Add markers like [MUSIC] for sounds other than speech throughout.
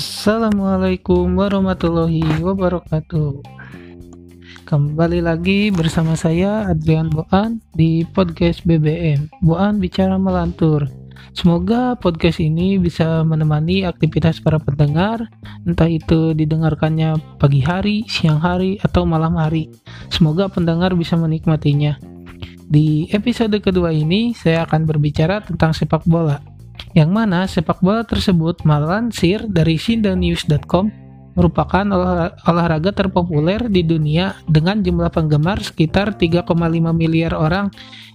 Assalamualaikum warahmatullahi wabarakatuh. Kembali lagi bersama saya Adrian Boan di podcast BBM. Boan bicara melantur. Semoga podcast ini bisa menemani aktivitas para pendengar, entah itu didengarkannya pagi hari, siang hari, atau malam hari. Semoga pendengar bisa menikmatinya. Di episode kedua ini, saya akan berbicara tentang sepak bola yang mana sepak bola tersebut melansir dari sindanews.com merupakan olah, olahraga terpopuler di dunia dengan jumlah penggemar sekitar 3,5 miliar orang.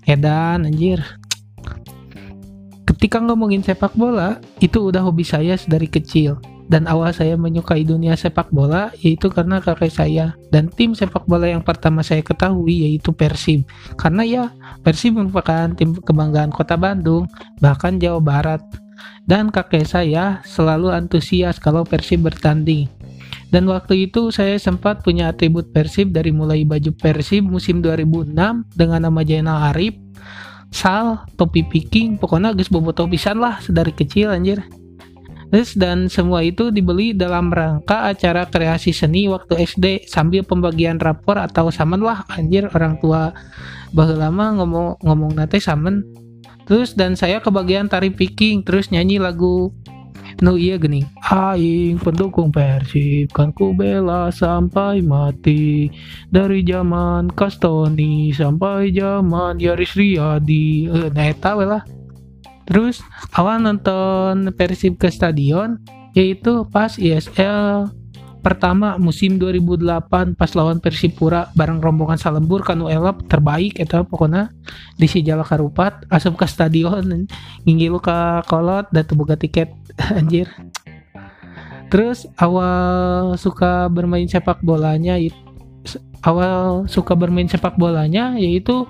Edan anjir. Ketika ngomongin sepak bola, itu udah hobi saya dari kecil. Dan awal saya menyukai dunia sepak bola yaitu karena kakek saya dan tim sepak bola yang pertama saya ketahui yaitu Persib. Karena ya Persib merupakan tim kebanggaan kota Bandung, bahkan Jawa Barat. Dan kakek saya selalu antusias kalau Persib bertanding. Dan waktu itu saya sempat punya atribut Persib dari mulai baju Persib musim 2006 dengan nama Jainal Arif, Sal, topi picking, pokoknya guys bobo topisan lah dari kecil anjir. Terus dan semua itu dibeli dalam rangka acara kreasi seni waktu SD sambil pembagian rapor atau samen lah anjir orang tua bahwa lama ngomong ngomong nate samen. Terus dan saya kebagian tari picking terus nyanyi lagu No iya gini Aing pendukung Persib Kan ku bela sampai mati. Dari zaman Kastoni Sampai zaman Yaris Riyadi. Nah eta lah Terus awal nonton Persib ke stadion yaitu pas ISL pertama musim 2008 pas lawan Persipura bareng rombongan Salembur kanu elap terbaik eta pokoknya di si Jala Karupat asup ke stadion ngingilu ke kolot dan buka tiket [LAUGHS] anjir. Terus awal suka bermain sepak bolanya awal suka bermain sepak bolanya yaitu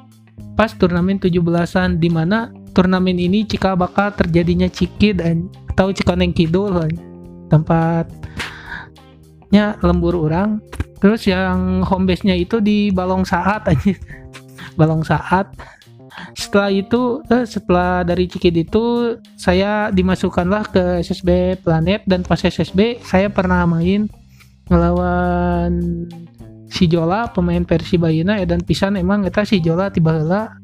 pas turnamen 17-an di mana turnamen ini jika bakal terjadinya Ciki dan tahu Cikoneng Kidul tempatnya lembur orang terus yang home base nya itu di Balong Saat aja [LAUGHS] Balong Saat. Setelah itu eh, setelah dari Cikid itu saya dimasukkanlah ke SSB Planet dan pas SSB saya pernah main melawan si Jola pemain Persibaya dan pisan emang kita si Jola tiba-tiba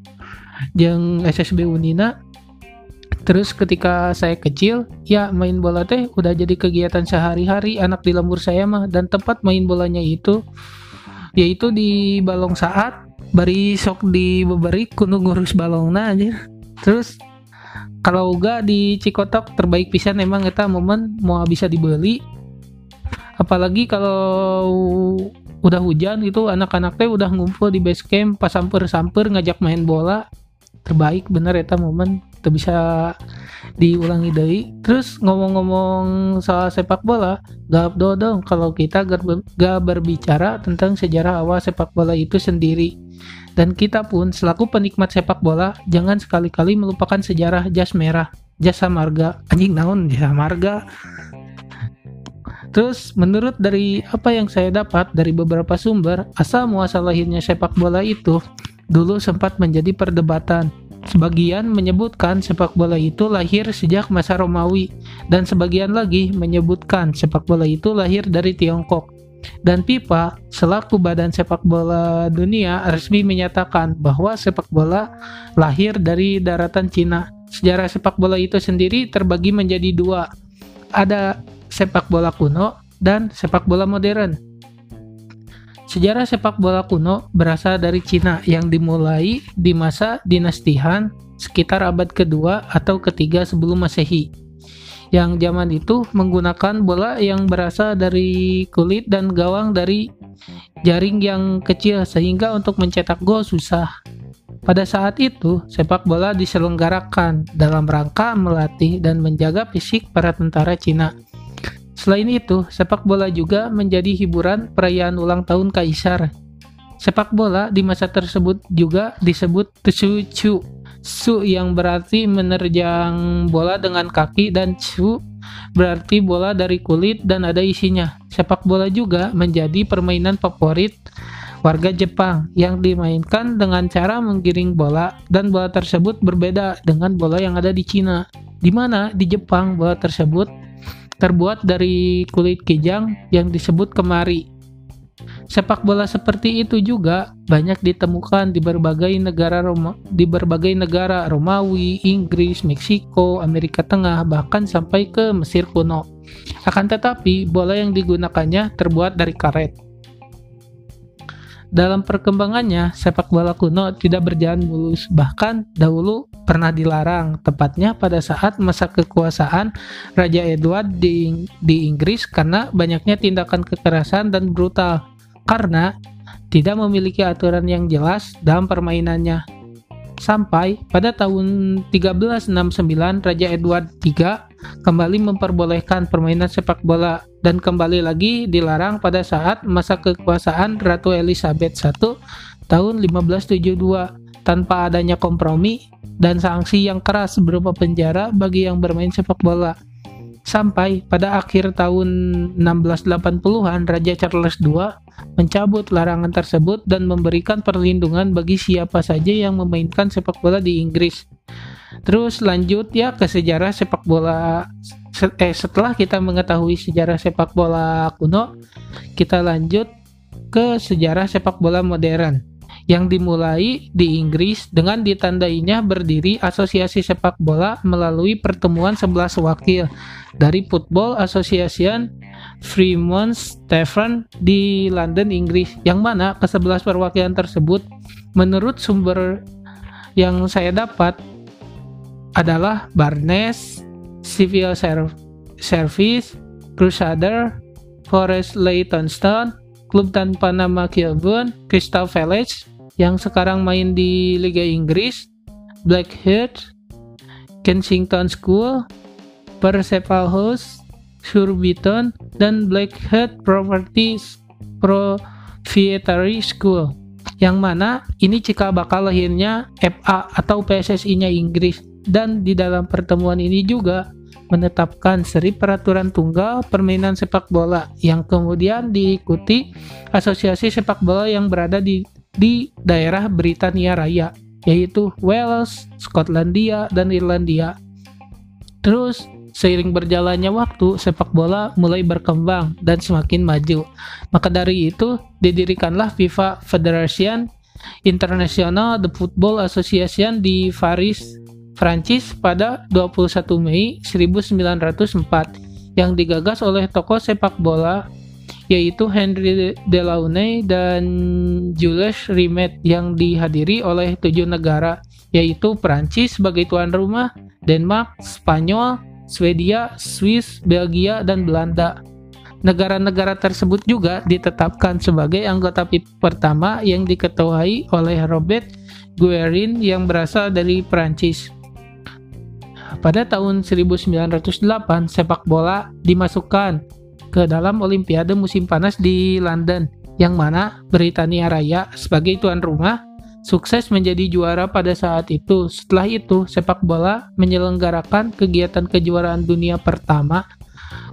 yang SSB Unina. Terus ketika saya kecil ya main bola teh udah jadi kegiatan sehari-hari anak di lembur saya mah. Dan tempat main bolanya itu yaitu di balong saat bari sok di beberi kuno ngurus balongna aja terus kalau enggak di Cikotok terbaik pisan emang kita momen mau bisa dibeli. Apalagi kalau udah hujan itu anak-anak teh udah ngumpul di base camp pas samper-samper ngajak main bola terbaik bener ya momen itu bisa diulangi dari. Terus ngomong-ngomong soal sepak bola gak dong kalau kita gak, gak berbicara tentang sejarah awal sepak bola itu sendiri. Dan kita pun selaku penikmat sepak bola jangan sekali-kali melupakan sejarah jas merah jasa marga anjing naon jasa marga Terus menurut dari apa yang saya dapat dari beberapa sumber, asal muasal lahirnya sepak bola itu dulu sempat menjadi perdebatan. Sebagian menyebutkan sepak bola itu lahir sejak masa Romawi, dan sebagian lagi menyebutkan sepak bola itu lahir dari Tiongkok. Dan FIFA, selaku badan sepak bola dunia, resmi menyatakan bahwa sepak bola lahir dari daratan Cina. Sejarah sepak bola itu sendiri terbagi menjadi dua. Ada sepak bola kuno dan sepak bola modern. Sejarah sepak bola kuno berasal dari Cina yang dimulai di masa dinasti Han sekitar abad kedua atau ketiga sebelum masehi. Yang zaman itu menggunakan bola yang berasal dari kulit dan gawang dari jaring yang kecil sehingga untuk mencetak gol susah. Pada saat itu, sepak bola diselenggarakan dalam rangka melatih dan menjaga fisik para tentara Cina Selain itu, sepak bola juga menjadi hiburan perayaan ulang tahun kaisar. Sepak bola di masa tersebut juga disebut tsuchu, su yang berarti menerjang bola dengan kaki dan chu berarti bola dari kulit dan ada isinya. Sepak bola juga menjadi permainan favorit warga Jepang yang dimainkan dengan cara menggiring bola dan bola tersebut berbeda dengan bola yang ada di Cina. Di mana di Jepang bola tersebut terbuat dari kulit kijang yang disebut kemari. Sepak bola seperti itu juga banyak ditemukan di berbagai negara Roma, di berbagai negara Romawi, Inggris, Meksiko, Amerika Tengah, bahkan sampai ke Mesir kuno. Akan tetapi, bola yang digunakannya terbuat dari karet. Dalam perkembangannya, sepak bola kuno tidak berjalan mulus, bahkan dahulu pernah dilarang, tepatnya pada saat masa kekuasaan Raja Edward di, di Inggris karena banyaknya tindakan kekerasan dan brutal, karena tidak memiliki aturan yang jelas dalam permainannya. Sampai pada tahun 1369 Raja Edward III kembali memperbolehkan permainan sepak bola dan kembali lagi dilarang pada saat masa kekuasaan Ratu Elizabeth I tahun 1572 tanpa adanya kompromi dan sanksi yang keras berupa penjara bagi yang bermain sepak bola. Sampai pada akhir tahun 1680-an Raja Charles II mencabut larangan tersebut dan memberikan perlindungan bagi siapa saja yang memainkan sepak bola di Inggris. Terus lanjut ya ke sejarah sepak bola eh setelah kita mengetahui sejarah sepak bola kuno, kita lanjut ke sejarah sepak bola modern yang dimulai di Inggris dengan ditandainya berdiri Asosiasi Sepak Bola melalui pertemuan 11 wakil dari Football Association Fremont Stephen di London, Inggris yang mana ke-11 perwakilan tersebut menurut sumber yang saya dapat adalah Barnes, Civil Service, Crusader, Forest Leytonstone, klub tanpa nama Kilburn, Crystal Palace, yang sekarang main di Liga Inggris, Blackheath, Kensington School, Perseval House, Surbiton, dan Blackheath Properties Proprietary School. Yang mana ini cikal bakal lahirnya FA atau PSSI-nya Inggris dan di dalam pertemuan ini juga menetapkan seri peraturan tunggal permainan sepak bola yang kemudian diikuti asosiasi sepak bola yang berada di di daerah Britania Raya, yaitu Wales, Skotlandia, dan Irlandia. Terus, seiring berjalannya waktu, sepak bola mulai berkembang dan semakin maju. Maka dari itu, didirikanlah FIFA Federation International The Football Association di Paris, Prancis pada 21 Mei 1904 yang digagas oleh tokoh sepak bola yaitu Henry Delaunay dan Jules Rimet yang dihadiri oleh tujuh negara yaitu Prancis sebagai tuan rumah, Denmark, Spanyol, Swedia, Swiss, Belgia, dan Belanda. Negara-negara tersebut juga ditetapkan sebagai anggota PIP pertama yang diketuai oleh Robert Guerin yang berasal dari Prancis. Pada tahun 1908, sepak bola dimasukkan ke dalam Olimpiade musim panas di London, yang mana Britania Raya sebagai tuan rumah sukses menjadi juara pada saat itu. Setelah itu, sepak bola menyelenggarakan kegiatan kejuaraan dunia pertama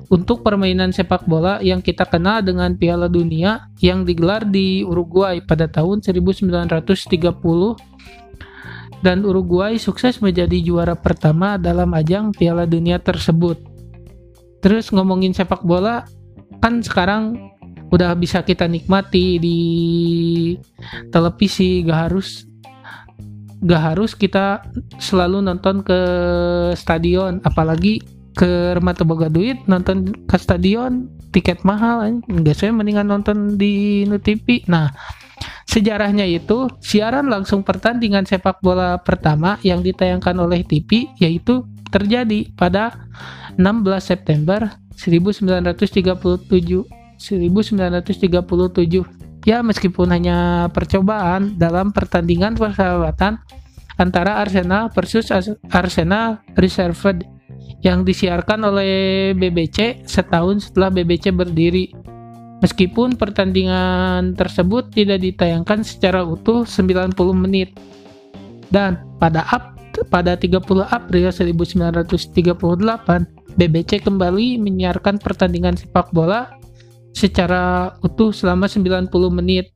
untuk permainan sepak bola yang kita kenal dengan Piala Dunia yang digelar di Uruguay pada tahun 1930 dan Uruguay sukses menjadi juara pertama dalam ajang Piala Dunia tersebut. Terus ngomongin sepak bola kan sekarang udah bisa kita nikmati di televisi. Gak harus gak harus kita selalu nonton ke stadion. Apalagi ke rumah boga duit nonton ke stadion tiket mahal nggak saya mendingan nonton di TV nah sejarahnya itu siaran langsung pertandingan sepak bola pertama yang ditayangkan oleh TV yaitu terjadi pada 16 September 1937 1937 ya meskipun hanya percobaan dalam pertandingan persahabatan antara Arsenal versus Arsenal Reserved yang disiarkan oleh BBC setahun setelah BBC berdiri. Meskipun pertandingan tersebut tidak ditayangkan secara utuh 90 menit. Dan pada Ap pada 30 April 1938 BBC kembali menyiarkan pertandingan sepak bola secara utuh selama 90 menit.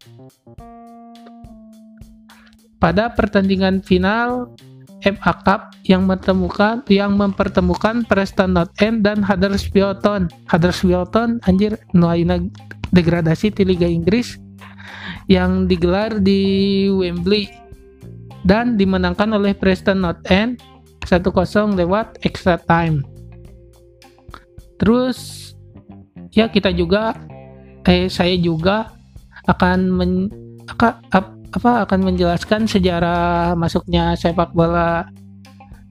Pada pertandingan final FA Cup yang menemukan yang mempertemukan Preston North End dan Huddersfield Huddersfield anjir nuaina degradasi di Liga Inggris yang digelar di Wembley dan dimenangkan oleh Preston North End 1-0 lewat extra time. Terus ya kita juga eh saya juga akan men, aka, ap, apa akan menjelaskan sejarah masuknya sepak bola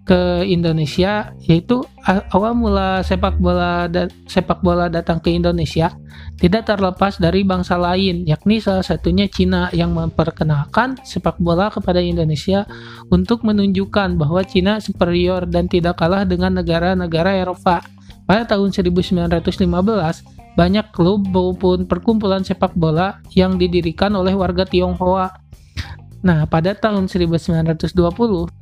ke Indonesia yaitu awal mula sepak bola dan sepak bola datang ke Indonesia tidak terlepas dari bangsa lain yakni salah satunya Cina yang memperkenalkan sepak bola kepada Indonesia untuk menunjukkan bahwa Cina superior dan tidak kalah dengan negara-negara Eropa pada tahun 1915 banyak klub maupun perkumpulan sepak bola yang didirikan oleh warga Tionghoa. Nah, pada tahun 1920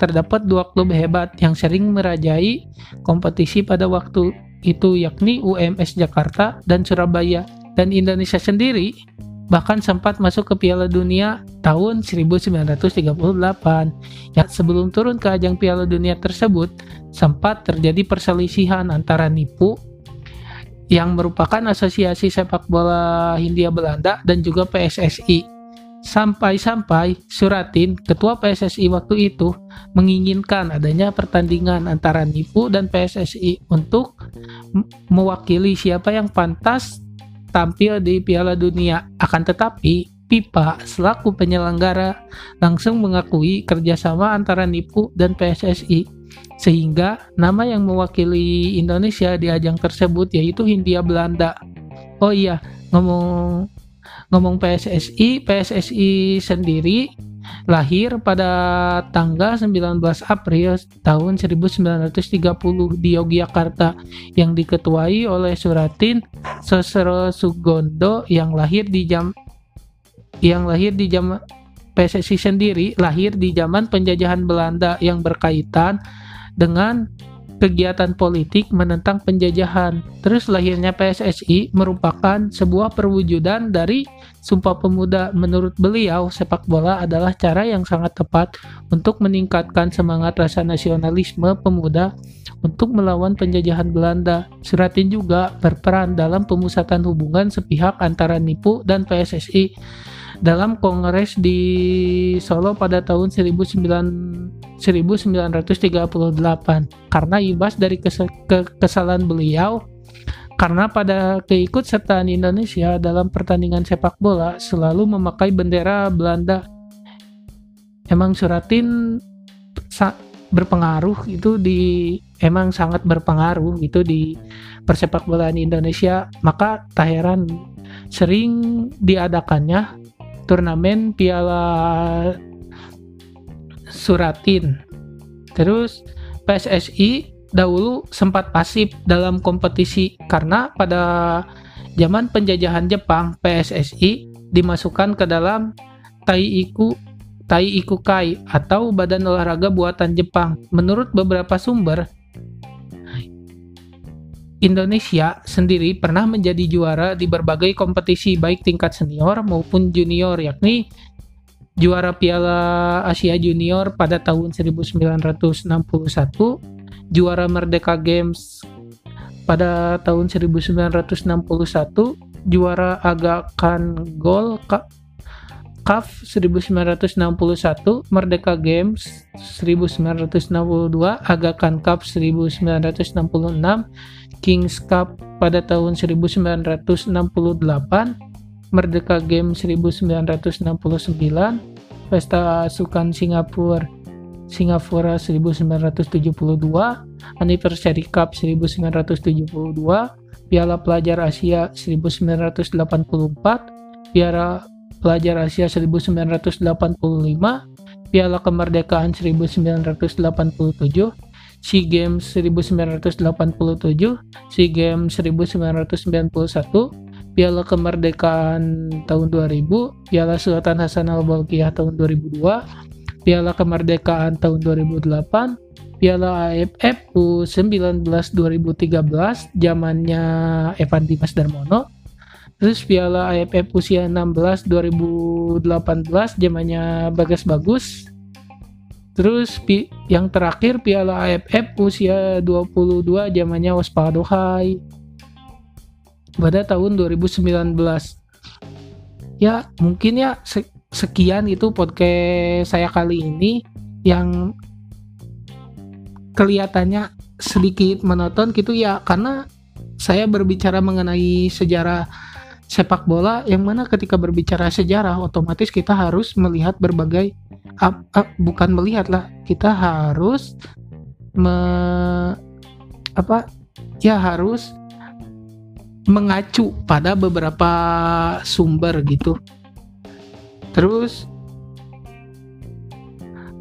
terdapat dua klub hebat yang sering merajai kompetisi pada waktu itu yakni UMS Jakarta dan Surabaya. Dan Indonesia sendiri bahkan sempat masuk ke Piala Dunia tahun 1938. Ya, sebelum turun ke ajang Piala Dunia tersebut, sempat terjadi perselisihan antara NIPU yang merupakan asosiasi sepak bola Hindia Belanda dan juga PSSI Sampai-sampai Suratin, ketua PSSI waktu itu, menginginkan adanya pertandingan antara NIPU dan PSSI untuk mewakili siapa yang pantas tampil di Piala Dunia. Akan tetapi, PIPA selaku penyelenggara langsung mengakui kerjasama antara NIPU dan PSSI sehingga nama yang mewakili Indonesia di ajang tersebut yaitu Hindia Belanda. Oh iya, ngomong ngomong PSSI, PSSI sendiri lahir pada tanggal 19 April tahun 1930 di Yogyakarta yang diketuai oleh Suratin Sosro Sugondo yang lahir di jam yang lahir di jam PSSI sendiri lahir di zaman penjajahan Belanda yang berkaitan dengan kegiatan politik menentang penjajahan. Terus lahirnya PSSI merupakan sebuah perwujudan dari Sumpah Pemuda. Menurut beliau, sepak bola adalah cara yang sangat tepat untuk meningkatkan semangat rasa nasionalisme pemuda untuk melawan penjajahan Belanda. Suratin juga berperan dalam pemusatan hubungan sepihak antara NIPU dan PSSI dalam kongres di Solo pada tahun 1938 karena imbas dari kes ke kesalahan beliau karena pada keikutsertaan Indonesia dalam pertandingan sepak bola selalu memakai bendera Belanda. Emang Suratin berpengaruh itu di emang sangat berpengaruh itu di persepak bolaan Indonesia. Maka tak heran sering diadakannya turnamen Piala Suratin. Terus PSSI dahulu sempat pasif dalam kompetisi karena pada zaman penjajahan Jepang PSSI dimasukkan ke dalam Taiiku Taiikukai atau Badan Olahraga Buatan Jepang. Menurut beberapa sumber, Indonesia sendiri pernah menjadi juara di berbagai kompetisi baik tingkat senior maupun junior yakni juara Piala Asia Junior pada tahun 1961, juara Merdeka Games pada tahun 1961, juara Agakan Gol CAF 1961, Merdeka Games 1962, Agakan Cup 1966, Kings Cup pada tahun 1968, Merdeka Games 1969, Pesta Sukan Singapura Singapura 1972, Anniversary Cup 1972, Piala Pelajar Asia 1984, Piala Pelajar Asia 1985, Piala Kemerdekaan 1987, SEA Games 1987, SEA Games 1991, Piala Kemerdekaan tahun 2000, Piala Sultan Hasan Al-Bolkiah tahun 2002, Piala Kemerdekaan tahun 2008, Piala AFF U19 2013 zamannya Evan Dimas Darmono, Terus Piala AFF usia 16 2018 zamannya Bagas Bagus. Terus yang terakhir Piala AFF usia 22 zamannya Waspadohai pada tahun 2019. Ya, mungkin ya sekian itu podcast saya kali ini yang kelihatannya sedikit menonton gitu ya karena saya berbicara mengenai sejarah sepak bola yang mana ketika berbicara sejarah otomatis kita harus melihat berbagai uh, uh, bukan melihat lah kita harus me, apa ya harus mengacu pada beberapa sumber gitu terus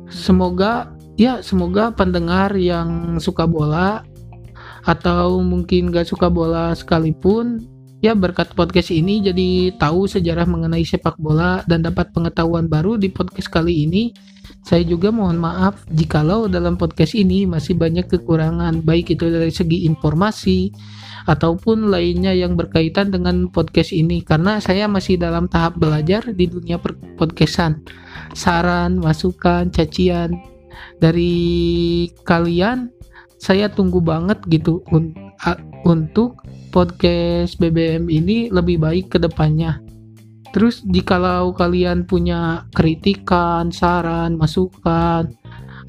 semoga ya semoga pendengar yang suka bola atau mungkin gak suka bola sekalipun Ya berkat podcast ini jadi tahu sejarah mengenai sepak bola dan dapat pengetahuan baru di podcast kali ini. Saya juga mohon maaf jikalau dalam podcast ini masih banyak kekurangan baik itu dari segi informasi ataupun lainnya yang berkaitan dengan podcast ini karena saya masih dalam tahap belajar di dunia podcastan. Saran, masukan, cacian dari kalian saya tunggu banget gitu untuk podcast BBM ini lebih baik ke depannya. Terus jikalau kalian punya kritikan, saran, masukan,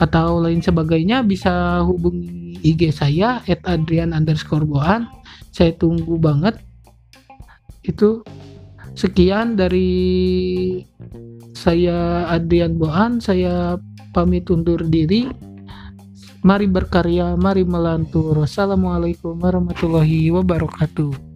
atau lain sebagainya bisa hubungi IG saya at adrian underscore boan. Saya tunggu banget. Itu sekian dari saya Adrian Boan. Saya pamit undur diri. Mari berkarya, mari melantur. Wassalamualaikum warahmatullahi wabarakatuh.